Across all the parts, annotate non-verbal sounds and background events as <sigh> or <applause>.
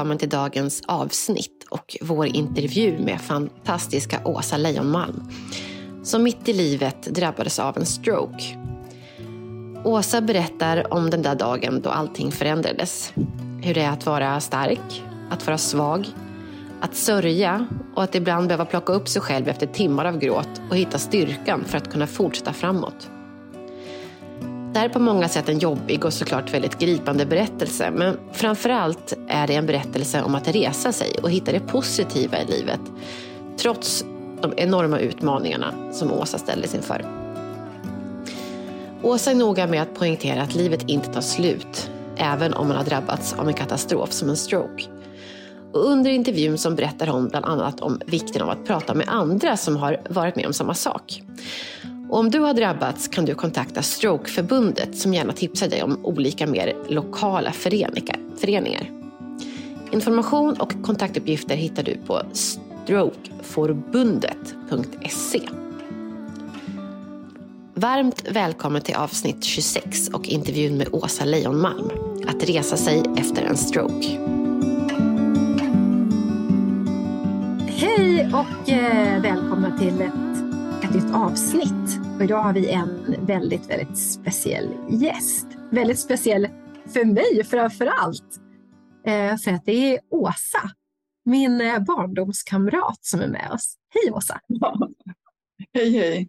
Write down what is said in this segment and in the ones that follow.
välkommen till dagens avsnitt och vår intervju med fantastiska Åsa Leijonmalm som mitt i livet drabbades av en stroke. Åsa berättar om den där dagen då allting förändrades. Hur det är att vara stark, att vara svag, att sörja och att ibland behöva plocka upp sig själv efter timmar av gråt och hitta styrkan för att kunna fortsätta framåt. Det här är på många sätt en jobbig och såklart väldigt gripande berättelse. Men framförallt är det en berättelse om att resa sig och hitta det positiva i livet. Trots de enorma utmaningarna som Åsa ställdes inför. Åsa är noga med att poängtera att livet inte tar slut, även om man har drabbats av en katastrof som en stroke. Och under intervjun så berättar hon bland annat om vikten av att prata med andra som har varit med om samma sak. Och om du har drabbats kan du kontakta Strokeförbundet som gärna tipsar dig om olika mer lokala föreningar. Information och kontaktuppgifter hittar du på strokeforbundet.se. Varmt välkommen till avsnitt 26 och intervjun med Åsa Leijonmalm. Att resa sig efter en stroke. Hej och eh, välkomna till ett ett nytt avsnitt. Och idag har vi en väldigt, väldigt speciell gäst. Väldigt speciell för mig framför allt. Eh, för att det är Åsa, min eh, barndomskamrat som är med oss. Hej Åsa! Ja. <laughs> Hej hej!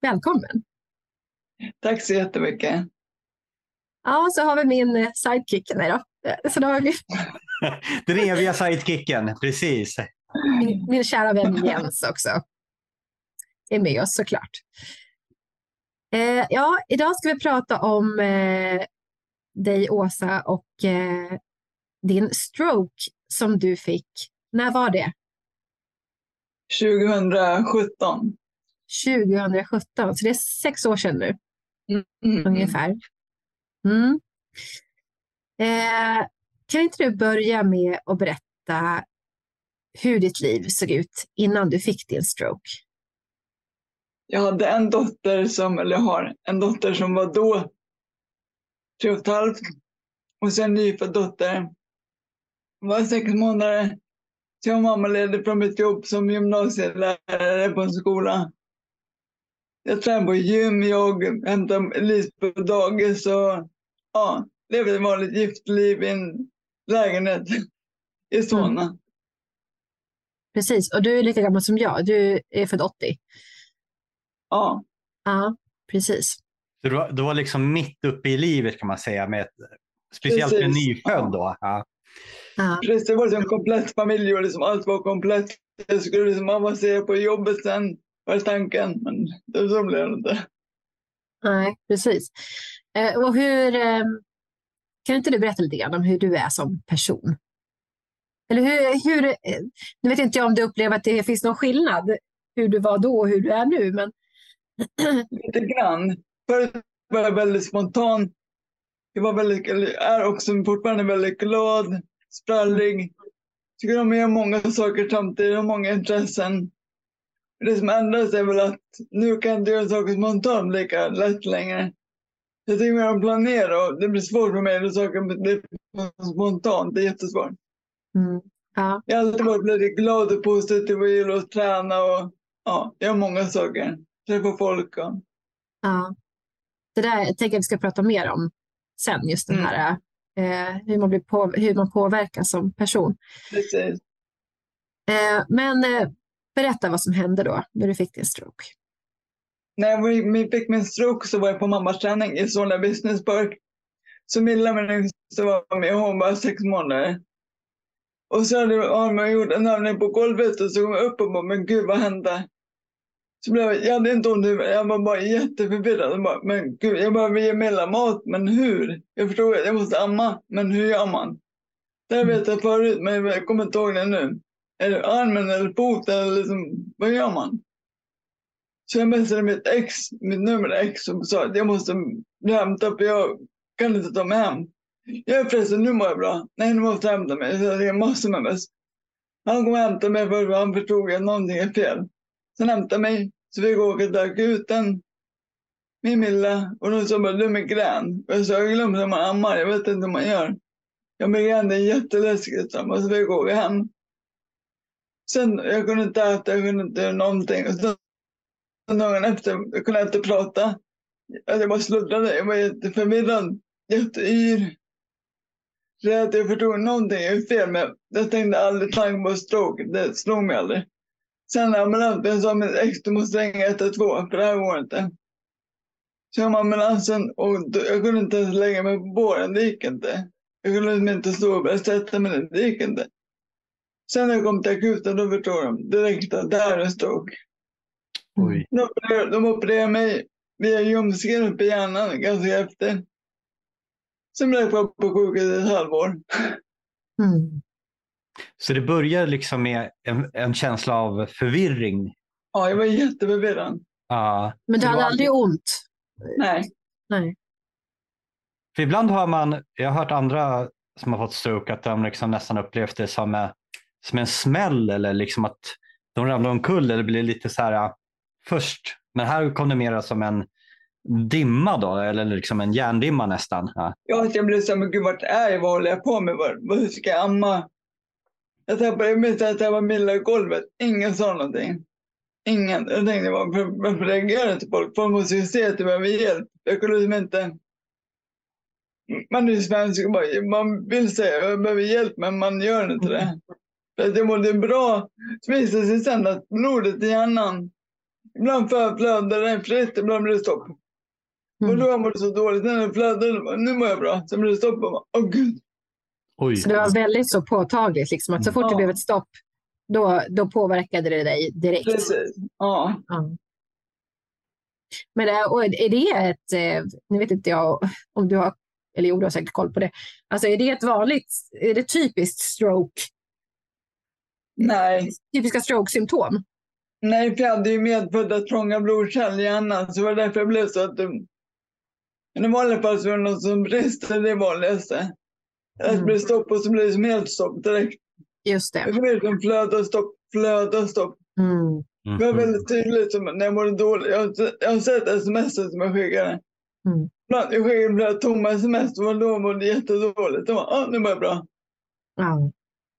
Välkommen! Tack så jättemycket! Ja, så har vi min eh, sidekick. Nej då. Så då har vi... <laughs> Den eviga sidekicken, precis. Min, min kära vän Jens också är med oss såklart. Eh, ja, idag ska vi prata om eh, dig Åsa och eh, din stroke som du fick. När var det? 2017. 2017, så det är sex år sedan nu. Mm. Ungefär. Mm. Eh, kan inte du börja med att berätta hur ditt liv såg ut innan du fick din stroke? Jag hade en dotter som, eller har en dotter som var då tre och ett halvt och sen en nyfödd dotter. Hon var sex månader. Så jag var mamma ledde från mitt jobb som gymnasielärare på en skola. Jag tränade på gym, jag hämtade Elise på dagis och ja, levde ett vanligt giftliv i en lägenhet i Solna. Mm. Precis, och du är lika gammal som jag. Du är född 80. Ja. Ja, precis. Så du, var, du var liksom mitt uppe i livet kan man säga, med ett, speciellt precis. med nyfödd då? Ja. Ja. Precis, det var liksom en komplett familj och liksom allt var komplett. Jag skulle liksom avancera på jobbet sen, var tanken, men det så blev det inte. Nej, precis. Eh, och hur, eh, kan inte du berätta lite grann om hur du är som person? Eller hur, hur, eh, nu vet inte jag om du upplever att det finns någon skillnad hur du var då och hur du är nu, men <clears throat> Lite grann. Förut var jag väldigt spontan. Jag var väldigt, är också fortfarande väldigt glad, sprallig. Tycker om att göra många saker samtidigt, har många intressen. Det som ändras är väl att nu kan jag inte göra saker spontant lika lätt längre. Jag tycker mer om att planera och det blir svårt för mig när saker blir spontant. Det är jättesvårt. Mm. Ja. Jag har alltid varit väldigt glad och positiv och gillar att träna och ja, göra många saker träffa folk. Och... Ja. Det där tänker jag vi ska prata mer om sen, just den mm. här eh, hur, man blir på, hur man påverkas som person. Precis. Eh, men eh, berätta vad som hände då när du fick din stroke. När jag fick min stroke så var jag på mammas träning i Solna Business Park. Så Milla, min yngsta, var med hon var sex månader. Och så hade man gjort en övning på golvet och så kom jag upp och bara, men gud vad hände? Så blev jag, jag hade inte ont i jag var bara jätteförvirrad. bara, men gud, jag behöver ge Milla mat, men hur? Jag förstod att jag måste amma, men hur gör man? Det vet jag förut, men jag kommer inte ihåg det nu. Är det armen eller foten eller liksom, vad gör man? Så jag messade mitt ex, mitt nummer ex och sa att jag måste hämta, för jag kan inte ta mig hem. Jag är förresten, nu mår jag bra. Nej, nu måste jag hämta mig. Så jag ringde massor med mess. Han kom och hämtade mig för han förstod att någonting är fel. Sen hämtade mig, så vi åka till akuten med Milla och de sa bara du är migrän. Jag sa jag glömde hur man ammar, jag vet inte hur man gör. Jag är jätteläskigt, så jag fick åka hem. Sen, jag kunde inte äta, jag kunde inte göra någonting. Och sen, dagen efter, jag kunde inte prata. Jag bara sluddrade, jag var jätteförvirrad, jätteyr. Rädd, jag förstod någonting jag är fel, men jag tänkte aldrig tanken på stroke, det slog mig aldrig. Sen ambulansen sa min ex, du måste ringa 112, för det här går inte. Så jag ambulansen och jag kunde inte ens lägga mig på båren, det gick inte. Jag kunde liksom inte stå börja sätta mig det gick inte. Sen när jag kom till akuten då förstod de direkt att det här är stroke. Oj. De opererade, de opererade mig via ljumsken upp i hjärnan ganska efter. Sen blev jag kvar på sjukhuset ett halvår. Mm. Så det börjar liksom med en, en känsla av förvirring. Ja, jag var jätteförvirrad. Ja. Men du Det hade var- aldrig ont? Nej. Nej. För ibland har man, jag har hört andra som har fått stroke att de liksom nästan upplevt det som, eh, som en smäll eller liksom att de ramlar omkull eller blir lite så här först. Men här kom det mer som en dimma då, eller liksom en järndimma nästan. Ja. Ja, att jag blev så här, men gud vart är jag? Vad håller jag på med? Hur ska jag amma? Jag tappade, jag minns att jag var milla golvet. Ingen sa någonting. Ingen. Jag tänkte, varför, varför reagerar inte folk? Folk måste ju se att jag behöver hjälp. Jag kunde liksom inte... Man är ju svensk och man vill säga att jag behöver hjälp, men man gör inte det. För att jag mådde bra. Så visade det sig sen att blodet i hjärnan, ibland flödar det fritt, ibland blir det stopp. Och Mm. då jag mådde så dåligt, när det flödade, nu mår jag bra. Sen blev det stopp och åh gud. Oj. Så det var väldigt så påtagligt, liksom, att så fort det Ja. blev ett stopp, då, då påverkade det dig direkt. Precis. Ja. Ja. Men är, och är det ett, eh, nu vet inte jag om du har, eller jo, du har säkert koll på det. Alltså är det ett vanligt, är det typiskt stroke, Nej. typiska stroke-symptom? Nej, för jag hade ju medfödda trånga blodkärl i hjärnan, så det var därför jag blev så att det... Men i vanliga fall så är det något som brister, det är vanligaste. Att det blir stopp och så blir det som helt stopp direkt. Just Det det. blir som flöda och stopp, flöda och stopp. Mm. Det var väldigt tydligt som när jag mådde dåligt. Jag har, jag har sett sms som jag skickade. Mm. Jag skickade ibland tomma sms, det var då jag mådde jättedåligt. Då var ah, nu mår jag bra. Ja.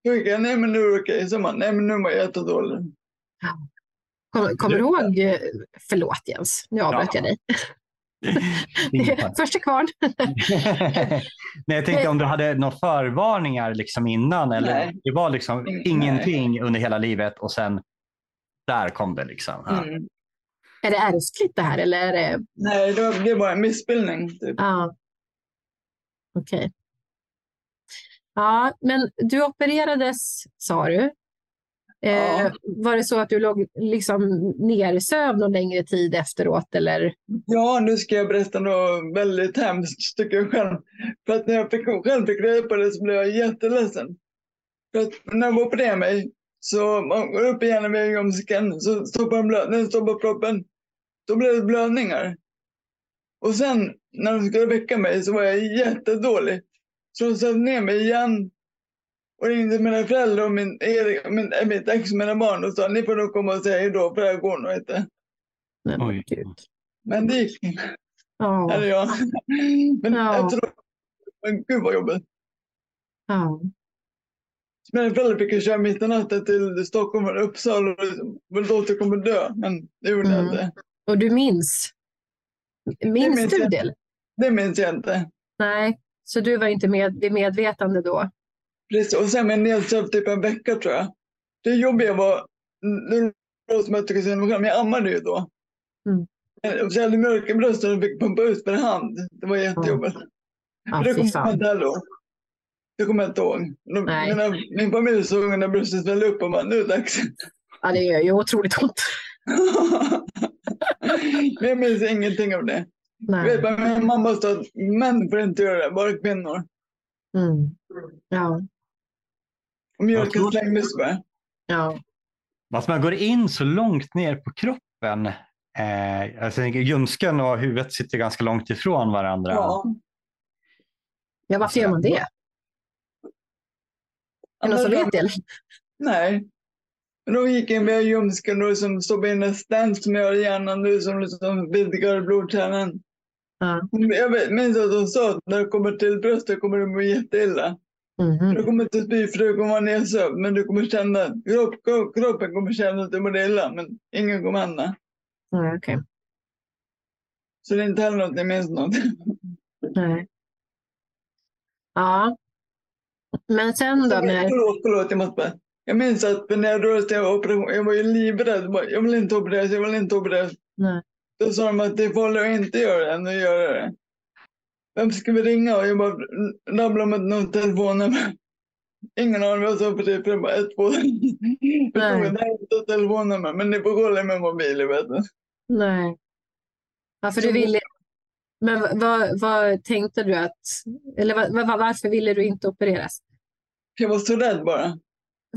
Skickade jag, nej men nu är det okej. Så man, nej men nu mår jag jättedåligt. Kommer, kommer du ihåg, eh, förlåt Jens, nu avbröt jag dig. <laughs> <laughs> Ingen Första kvarn. <laughs> Nej, jag tänkte om du hade några förvarningar liksom innan eller Nej. det var liksom Nej. ingenting under hela livet och sen där kom det liksom. Ja. Mm. Är det ärftligt det här eller är det? Nej, det var, det var en missbildning. Typ. Ja. Okej. Ja, men du opererades sa du. Eh, Ja. Var det så att du låg liksom nersövd någon längre tid efteråt eller? Ja, nu ska jag berätta något väldigt hemskt tycker jag själv. För att när jag fick, själv fick reda på det så blev jag jätteledsen. För att när de opererade mig så man går upp igen med ljumsken så stoppar de blöd, när de stoppar proppen. Då blev det blödningar. Och sen när de skulle väcka mig så var jag jättedålig. Så de satte ner mig igen och ringde mina föräldrar och min, Erik, min, äh, mitt ex och mina barn och sa ni får nog komma och säga hejdå för det här går nog inte. Nej, men Oj. gud. Men det gick. Ja, Eller ja. Men Ja. efteråt, men gud vad jobbigt. ja. Mina föräldrar fick köra mitt i natten till Stockholm och Uppsala och väl då att jag kommer dö. Men det gjorde jag Mm. inte. Och du minns? Minns minns du jag. det? Det minns jag inte. Nej, så du var inte med, vid medvetande då? Precis. Och sen med nedsövd typ en vecka tror jag. Det jobbiga var, nu låter det som att jag tycker men jag ammade ju då. Mm. Så jag hade mjölk i bröstet och fick pumpa ut för hand. Det var jättejobbigt. Ja, det fy kommer jag inte ihåg. Det kommer jag inte ihåg. De, mina, min familj såg när bröstet svällde upp och bara, nu är det dags. <laughs> Ja, det gör ju otroligt ont. <laughs> Men jag minns ingenting av det. Jag Nej. vet min mamma sa att män får inte göra det, bara kvinnor. Mm. Ja, mjölken slängdes bara. ja. Att man går in så långt ner på kroppen. Eh, alltså, ljumsken och huvudet sitter ganska långt ifrån varandra. Ja. ja, varför gör man det? Är det någon som vet det? Nej. Då gick jag via ljumsken och liksom stoppade in en stent som i hjärnan nu som liksom vidgar blodkärlen. Ja. Jag vet- minns att de sa att när det kommer till bröstet kommer det må jätteilla. Mhm. Du kommer inte spy för du kommer vara nedsövd, men du kommer känna, kropp, kropp, kroppen kommer känna att du mår illa, men ingen kommer hända. Ja, okej. Så det är inte heller något jag minns något. Nej. Ja. Men sen då när... Förlåt, förlåt, jag måste bara. Jag minns att när jag rörde sig operation, jag var ju livrädd. Jag vill inte opereras, jag vill inte opereras. Nej. Då sa de att det är farligare att inte göra det än att göra det. Vem ska vi ringa? Och jag bara rabblade med något telefonnummer. Ingen aning vad jag sa för det var ett, två. <laughs> Jag tog ett telefonnummer, men ni får kolla med mobilen, vet du. Nej. Ja, för du ville... Men vad- vad, tänkte du att... Eller vad, varför ville du inte opereras? Jag var så rädd bara.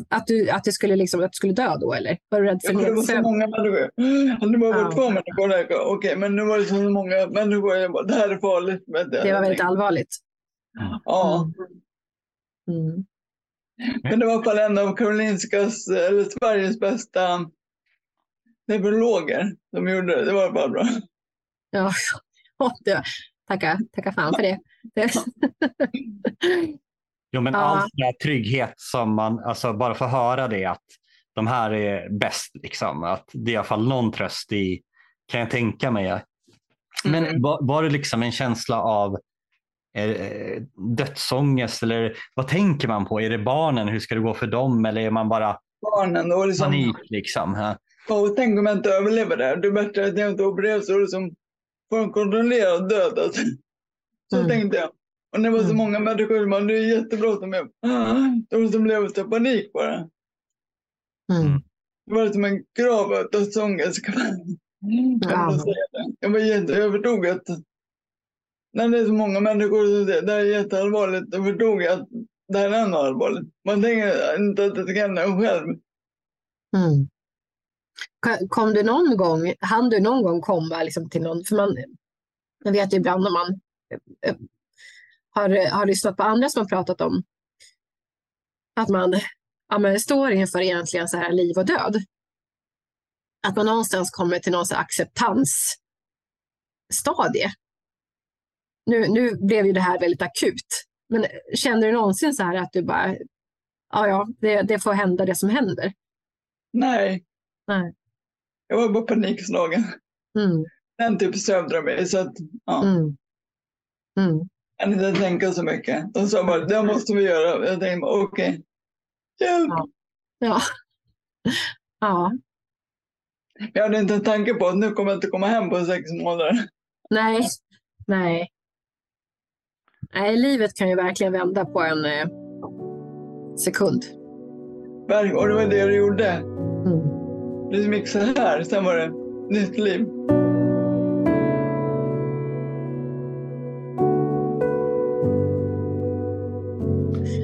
Att du, att du skulle liksom, att du skulle dö då eller? Var du rädd för Ja, det var så många människor. Det var bara Ja. två människor där. Okej, men nu var det så många människor. Jag bara, det här är farligt. Vet jag. Det var väldigt allvarligt. Ja. Mm. Men det var i alla fall en av Karolinskas, eller Sveriges bästa neurologer som gjorde det. Det var bara bra. Ja, <laughs> det, tacka, tacka fan för det. <laughs> <laughs> Jo, men Ja. all sån där trygghet som man, alltså bara få höra det att de här är bäst, liksom. att det är i alla fall någon tröst i, kan jag tänka mig. Men Mm. var, var det liksom en känsla av eh, dödsångest eller vad tänker man på? Är det barnen? Hur ska det gå för dem? Eller är man bara Barnen, då var det som, panik? Liksom? Ja. Åh, tänk om jag inte överlever det här. Det är bättre att jag inte opereras så det som får en kontrollerad död. Alltså. Så Mm. tänkte jag. Och när det var så Mm. många människor, som bara, det är jättebråttom. Jag, de som blev så panik bara. Mm. Det var som en grav av dödsångest. man- man Ja. Jag var jätte, jag förstod att när det är så många människor som säger det här är jätteallvarligt, då förstod jag att det här är ännu allvarligt. Man tänker inte att det ska hända en själv. Mm. Ko- Kom du någon gång, hann du någon gång komma liksom till någon, för man, jag vet ju ibland när man har, har lyssnat på andra som har pratat om att man ja, men står inför egentligen så här liv och död. Att man någonstans kommer till någon acceptansstadie. Nu, nu blev ju det här väldigt akut, men känner du någonsin så här att du bara, ja, ja, det, det får hända det som händer? Nej. Nej. Jag var bara panikslagen. Mm. Den typ mig. Så att, ja, Mm. Mm. Kan inte tänka så mycket. De sa bara, det måste vi göra. Jag tänkte okej. Hjälp! Ja. Ja. ja. Jag hade inte en tanke på att nu kommer jag inte komma hem på sex månader. Nej. Nej. Nej, livet kan ju verkligen vända på en eh, sekund. Och det var det det gjorde. Mm. Det gick så här, sen var det nytt liv.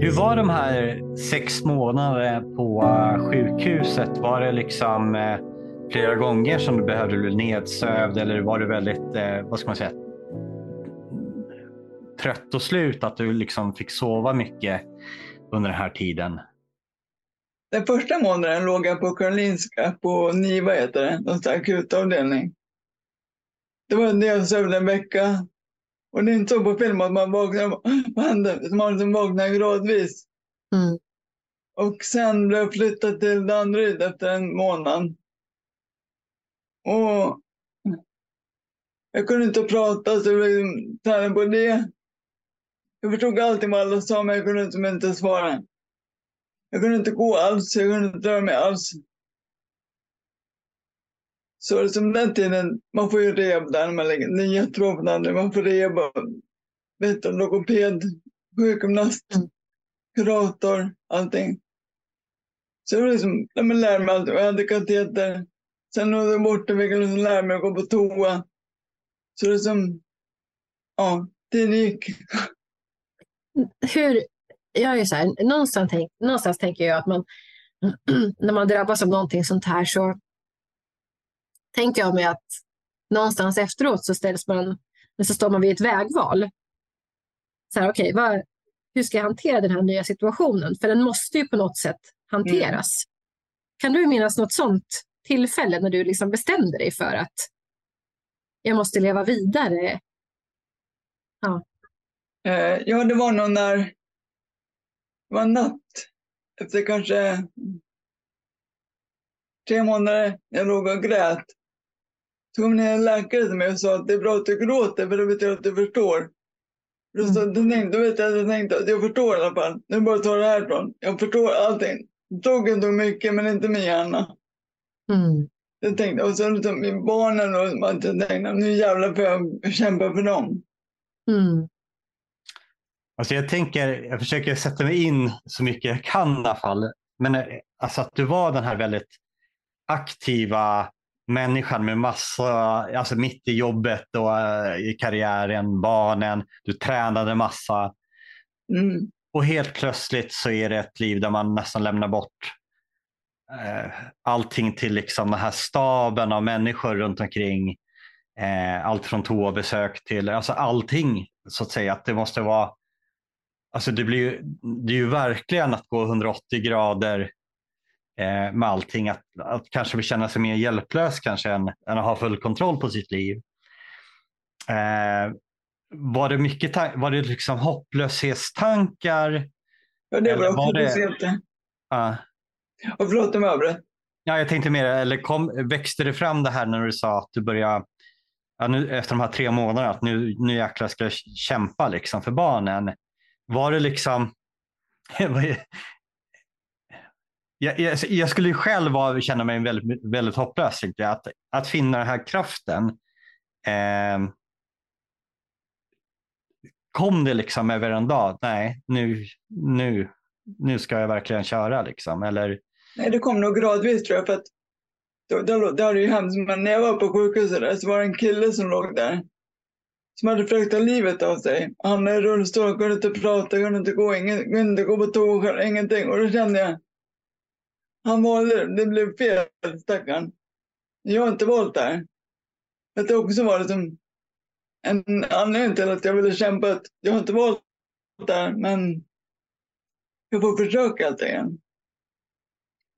Hur var de här sex månaderna på eh, sjukhuset? Var det liksom eh, flera gånger som du behövde bli nedsövd eller var du väldigt, eh, vad ska man säga, trött och slut att du liksom fick sova mycket under den här tiden? Den första månaden låg jag på Karolinska, på NIVA heter det, någon akutavdelning. Det var en jag en vecka. Och det är inte så på film att man vaknar? Så man liksom vaknar gradvis. Mm. Och sen blev jag flyttad till Danderyd efter en månad. Och jag kunde inte prata så jag blev träna på det. Jag förstod allting vad alla sa men jag kunde inte, inte svara. Jag kunde inte gå alls, jag kunde inte röra mig alls. Så som den tiden, man får ju rehab där när man lägger, det är jättebra Danderyd, man får rehab av vet du, logoped, sjukgymnast, Mm. kurator, allting. Så det var liksom, när man lär mig allt. Jag hade kateter. Sen när jag var borta fick jag liksom lära mig att gå på toa. Så det som, ja, tiden gick. Hur, jag är så här, någonstans, tänk, någonstans tänker jag att man, <clears throat> när man drabbas av någonting sånt här så tänker jag mig att någonstans efteråt så ställs man, så står man vid ett vägval. Så här, okej, vad, hur ska jag hantera den här nya situationen? För den måste ju på något sätt hanteras. Kan du minnas något sånt tillfälle när du liksom bestämde dig för att jag måste leva vidare? Eh, ja, det var nog när det var natt efter kanske tre månader, jag låg och grät. Kom ner en läkare till mig och sa att det är bra att du gråter för det betyder att du förstår. Då, så, då, tänkte, då vet jag, jag tänkte att jag förstår i alla fall. Nu bara ta det härifrån. Jag förstår allting. Drogen tog mycket men inte min hjärna. Mm. Jag tänkte, och så liksom, barnen och man tänkte, nu jävlar får jag kämpa för dem. Mm. Alltså jag tänker, jag försöker sätta mig in så mycket jag kan i alla fall. Men eh, alltså att du var den här väldigt aktiva människan med massa, alltså mitt i jobbet och uh, i karriären, barnen, du tränade massa. Mm. Och helt plötsligt så är det ett liv där man nästan lämnar bort uh, allting till liksom den här staben av människor runt omkring. Uh, allt från toabesök till alltså allting så att säga. Att det måste vara Alltså det, blir det är ju verkligen att gå 180 grader eh, med allting. Att, att kanske känna sig mer hjälplös kanske än, än att ha full kontroll på sitt liv. Eh, var det mycket var det liksom hopplöshetstankar? Ja, det var, var det... det... Uh, och förlåt om jag avbröt. Ja, jag tänkte mer, eller kom, växte det fram det här när du sa att du började ja, nu, efter de här tre månaderna, att nu, nu jäklar ska jag kämpa liksom för barnen. Var det liksom... <laughs> jag, jag, alltså, jag, skulle själv känna mig väldigt, väldigt hopplös. Inte? Att, att finna den här kraften. Eh, kom det liksom över en dag? Nej, nu, nu, nu ska jag verkligen köra. Liksom. Eller... Nej, det kom nog gradvis tror jag. För att det, det, det hade ju hemskt, men när jag var på sjukhuset där, så var det en kille som låg där som hade försökt ta livet av sig. Han är i rullstol, kunde inte prata, kunde inte gå, ingen, kunde inte gå på toa, ingenting. Och då kände jag, han valde det, blev fel, stackarn. Jag har inte valt det här. Det också var liksom en anledning till att jag ville kämpa. Att jag har inte valt det här, men jag får försöka helt enkelt.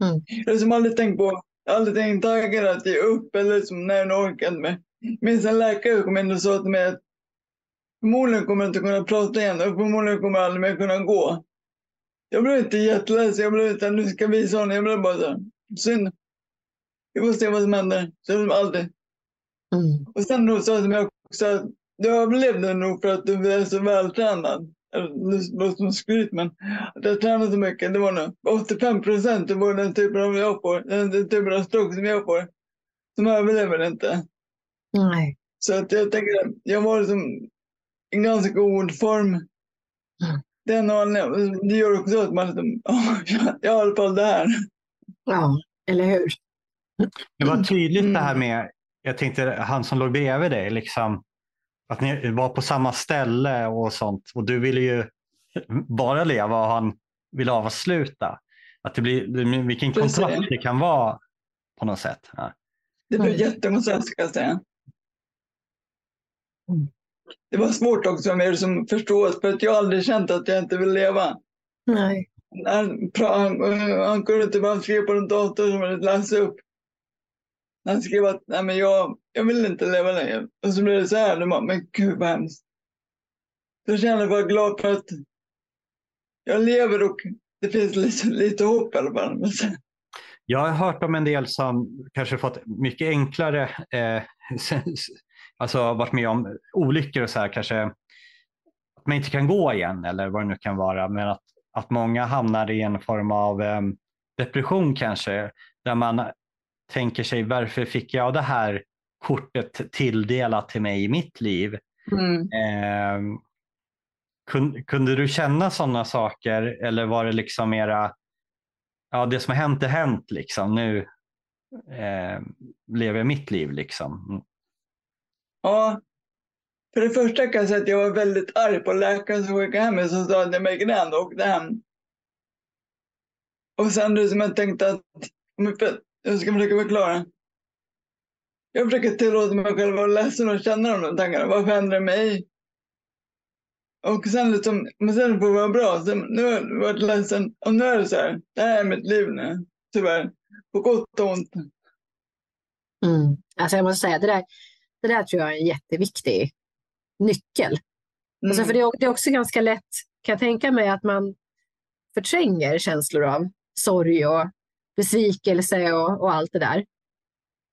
Mm. Jag har som aldrig tänkt på, aldrig tänkt tanken att ge upp eller liksom, när jag orkat med. minns en läkare kom in och sa till mig att Förmodligen kommer jag inte kunna prata igen och förmodligen kommer jag aldrig mer kunna gå. Jag blev inte jätteledsen. Jag blev inte nu ska jag visa honom. Jag blev bara så här, synd. Vi får se vad som händer. Så det alltid. Mm. Och sen då sa de också att du överlevde nog för att du är så vältränad. Det låter som skryt men att jag tränat så mycket. Det var nog 85 procent av den typen av jag får. Den typen av stroke som jag får. Som överlever inte. Nej. Så att jag tänker jag var liksom en ganska god form. Mm. Den det gör också att man liksom, oh, jag har i alla fall det här. Ja, eller hur? Det var tydligt det här mm. med, jag tänkte han som låg bredvid dig, liksom, att ni var på samma ställe och sånt. Och du ville ju bara leva och han ville avsluta. Att det blir, vilken kontrast det kan vara på något sätt. Ja. Det blir mm. jättemångt ska jag säga. Mm det var svårt också med det som förstås för att jag aldrig känt att jag inte vill leva. Nej. Han, han, han kunde inte bara skriva på en dator som han läsa upp. Han skrev att Nej, men jag, jag vill inte leva längre. Och så blev det så här. De bara, men gud vad hemskt. Så jag kände bara glad för att jag lever och det finns lite, lite hopp i alla fall. Jag har hört om en del som kanske fått mycket enklare eh, <laughs> alltså varit med om olyckor och så här kanske att man inte kan gå igen eller vad det nu kan vara. Men att, att många hamnar i en form av eh, depression kanske där man tänker sig varför fick jag det här kortet tilldelat till mig i mitt liv? Mm. Eh, kunde, kunde du känna sådana saker eller var det liksom mera, ja det som har hänt är hänt liksom, nu eh, lever jag mitt liv liksom? Ja, för det första kan jag säga att jag var väldigt arg på läkaren som skickade hem mig som sa att jag migrän och åkte hem. Och sen det som jag tänkte att, jag ska försöka förklara. Jag försöker tillåta mig själv att vara ledsen och känna de tankarna. Varför händer det mig? Och sen liksom, men sen får det vara bra. Sen, nu har jag varit ledsen och nu är det så här. Det här är mitt liv nu, tyvärr. På gott och ont. Mm. Alltså jag måste säga, det där, det där tror jag är en jätteviktig nyckel. Mm. Alltså för det är, det är också ganska lätt, kan jag tänka mig, att man förtränger känslor av sorg och besvikelse och, och allt det där.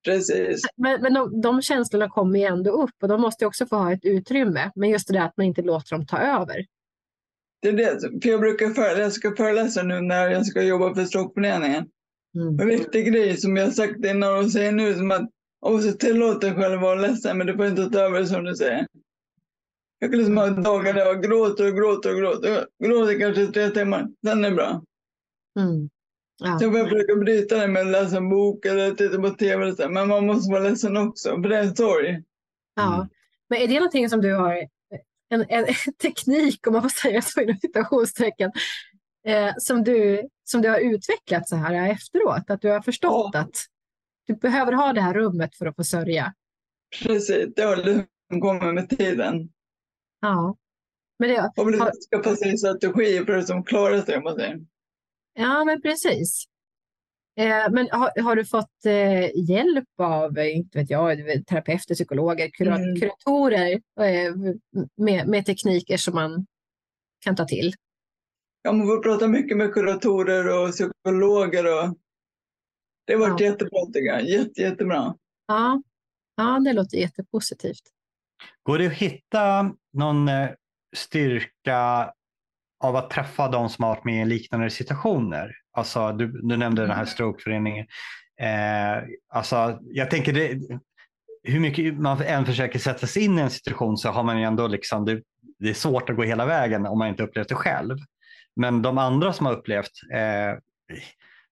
Precis. Men, men de, de känslorna kommer ju ändå upp och de måste också få ha ett utrymme. Men just det där att man inte låter dem ta över. Det är det, för jag brukar föreläsa, jag ska föreläsa nu när jag ska jobba för Strokeföreningen. Mm. En viktig grej som jag sagt innan och säger nu som att och så tillåt dig själv att vara ledsen men du får inte ta över som du säger. Jag kan liksom ha dagar där jag gråter och gråter och gråter. Jag gråter kanske i tre timmar, sen är det bra. Mm. Ja. Sen får jag försöka bryta det med att läsa en bok eller titta på tv. Eller så. Men man måste vara ledsen också, för det är en sorg. Ja. Mm. Men är det någonting som du har, en, en <laughs> teknik om man får säga så inom citationstecken, eh, som, du, som du har utvecklat så här efteråt? Att du har förstått Ja. att du behöver ha det här rummet för att få sörja? Precis, det liksom kommit med tiden. Ja. Men det, Och Har- skaffa sig strategier för det som klarar sig. om man säger. ja, men precis. Eh, men har, har du fått eh, hjälp av, inte vet jag, terapeuter, psykologer, kura, Mm. kuratorer eh, med, med tekniker som man kan ta till? Ja, man får prata mycket med kuratorer och psykologer. Och... Det har varit Ja. jättebra tycker jag. Jätte, jättebra. Ja. ja, det låter jättepositivt. Går det att hitta någon eh, styrka av att träffa de som har varit med i liknande situationer? Alltså, du, du nämnde den här strokeföreningen. Eh, alltså, jag tänker det, hur mycket man än försöker sätta sig in i en situation så har man ju ändå liksom, det, det är svårt att gå hela vägen om man inte upplevt det själv. Men de andra som har upplevt, eh,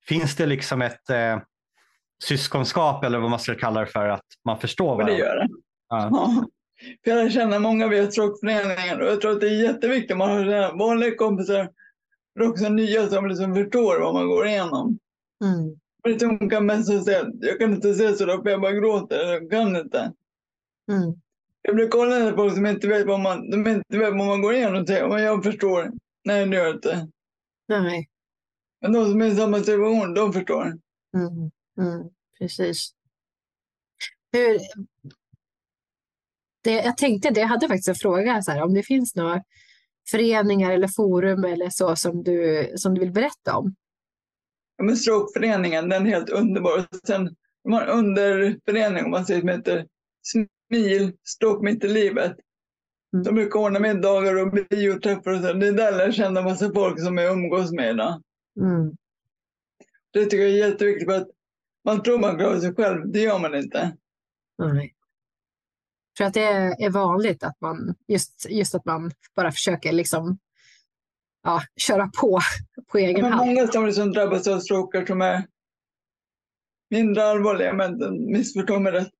finns det liksom ett eh, syskonskap eller vad man ska kalla det för, att man förstår Och det varandra? gör det. Ja. Ja. För jag känner många via strokeföreningen och jag tror att det är jätteviktigt att man har vanliga kompisar men också nya som liksom förstår vad man går igenom. Mm. Det kan mest säga jag kan inte se så då för jag bara gråter. Jag kan inte. Mm. Jag brukar kolla när folk som inte vet vad man, de inte vet vad man går igenom och säger men jag förstår. Nej det gör jag inte. Nej. Men de som är i samma situation, de förstår. Mm. Mm. Precis. Hur, det, jag tänkte det, jag hade faktiskt en fråga så här, om det finns några föreningar eller forum eller så som du, som du vill berätta om. Ja, men strokeföreningen, den är helt underbar. Och Sen de har en underförening om man säger som heter SMIL, Stroke mitt i livet. Mm. De brukar ordna middagar och bioträffar och så. Det är där jag känner massa folk som jag umgås med idag. Mm. Det tycker jag är jätteviktigt för att man tror man klarar sig själv, det gör man inte. Nej. För att det är vanligt att man just, just att man bara försöker liksom ja, köra på på egen Men hand. många som liksom drabbas av stroker som är mindre allvarliga, men missförstå mig rätt.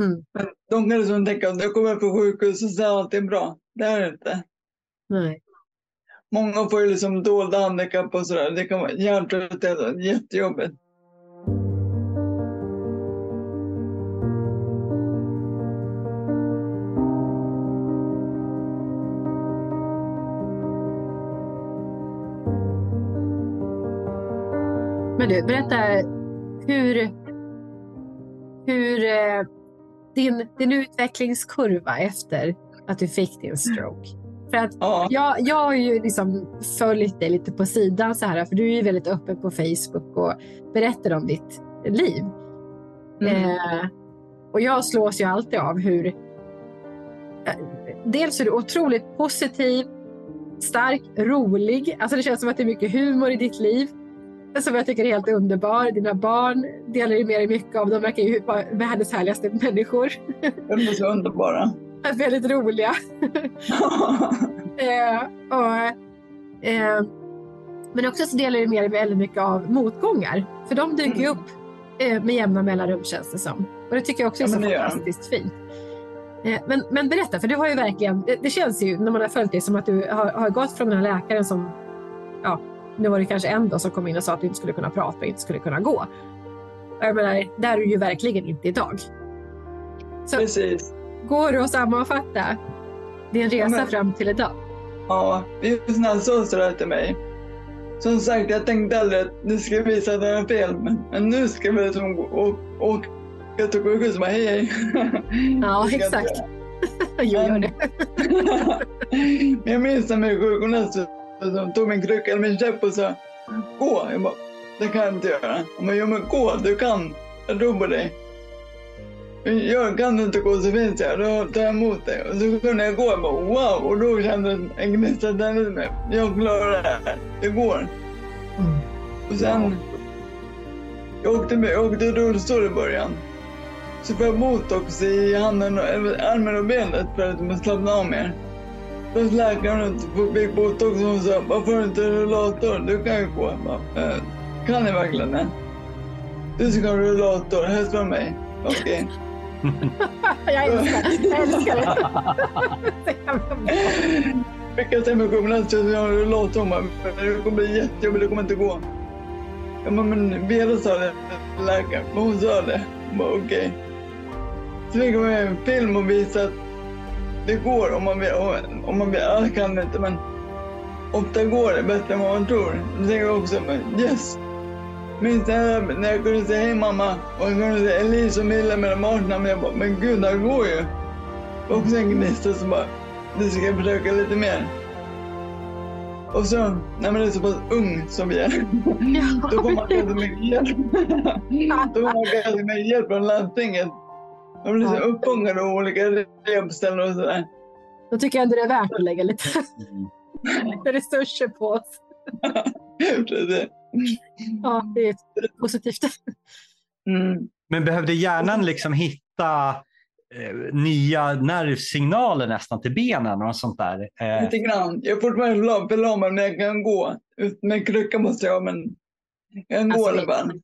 Mm. Men de kan liksom tänka att jag kommer på sjukhus och så är allting bra. Det är det inte. Nej. Många får ju liksom dolda handikapp och sådär. Det kan vara hjärntrötthet jättejobbigt. Men du, berätta hur, hur eh, din, din utvecklingskurva efter att du fick din stroke. För att Ja, jag, jag har ju liksom följt dig lite på sidan så här, för du är ju väldigt öppen på Facebook och berättar om ditt liv. mm. Eh, och jag slås ju alltid av hur... Eh, dels är du otroligt positiv, stark, rolig. Alltså det känns som att det är mycket humor i ditt liv. Som jag tycker är helt underbar. Dina barn delar ju med dig mycket av. De verkar ju vara världens härligaste människor. de är så underbara. <laughs> väldigt roliga. <laughs> Eh, och, eh, men också så delar du med dig väldigt mycket av motgångar. För de dyker Mm. upp eh, med jämna mellanrum känns det som. Och det tycker jag också är Ja, så fantastiskt fint. Eh, men, men berätta, för du har ju verkligen, det, det känns ju när man har följt dig som att du har, har gått från den här läkaren som, ja, nu var det kanske en då som kom in och sa att du inte skulle kunna prata och inte skulle kunna gå. Och Jag menar, där är du ju verkligen inte idag. Så Precis. Går du att sammanfatta din resa men- fram till idag? Ja, just när han sa sådär till mig. Som sagt, jag tänkte aldrig att nu ska jag visa jag har fel. Men, nu ska vi liksom gå och åka till sjukhus och bara hej hej. Ja, <laughs> Det exakt. Jag gör det. Men jag minns när jag var sjuk och nästan som tog min krycka eller min käpp och sa gå. Jag bara, det kan jag inte göra. Han bara, jo men gå, du kan. Jag tror på dig. Jag kan inte gå så finns jag, då tar jag emot dig. Och så kunde jag gå, jag bara wow! Och då kändes en gnista tändes mig. Jag klarar det här, det går. Mm. Och sen, jag åkte, med, jag åkte rullstol i början. Så får jag botox i handen, och, armen och benet för att man slappna av mer. Då läkaren fick botox och hon sa, varför har du inte rullator? Du kan ju gå. Jag bara, "Eh, kan jag verkligen det? Du ska ha rullator, från mig. Okej. Jag älskar, det. jag älskar det. Fick jag till mig gymnasiet och jag har rullator. Det kommer bli jättejobbigt, det kommer inte gå. Ja, men, Vera sa det, läkaren. Hon sa det. Okej. Okay. Så fick hon en film och visa att det går om man vill. Om man vill. jag kan inte, men ofta går det bättre än vad man tror. Då tänker jag också, men yes. Minns jag när jag kunde säga hej mamma och jag kunde säga Elise och Milla med de arterna. Men jag bara, men gud, det här går ju. Och sen gnista så bara, nu ska jag försöka lite mer. Och så, när man är så pass ung som vi är, då får man ganska mycket hjälp. Då får man ganska mycket hjälp från landstinget. Man blir så uppfångad av olika rehabställen och sådär. Då tycker jag ändå det är värt att lägga lite Mm. <laughs> resurser på oss. <laughs> Ja, det är positivt. Mm. Men behövde hjärnan liksom hitta eh, nya nervsignaler nästan till benen och sånt där? Eh, Lite grann. Jag är fortfarande förlam- förlamad men jag kan gå. Ut med krycka måste jag men jag kan gå Alltså, i alla fall.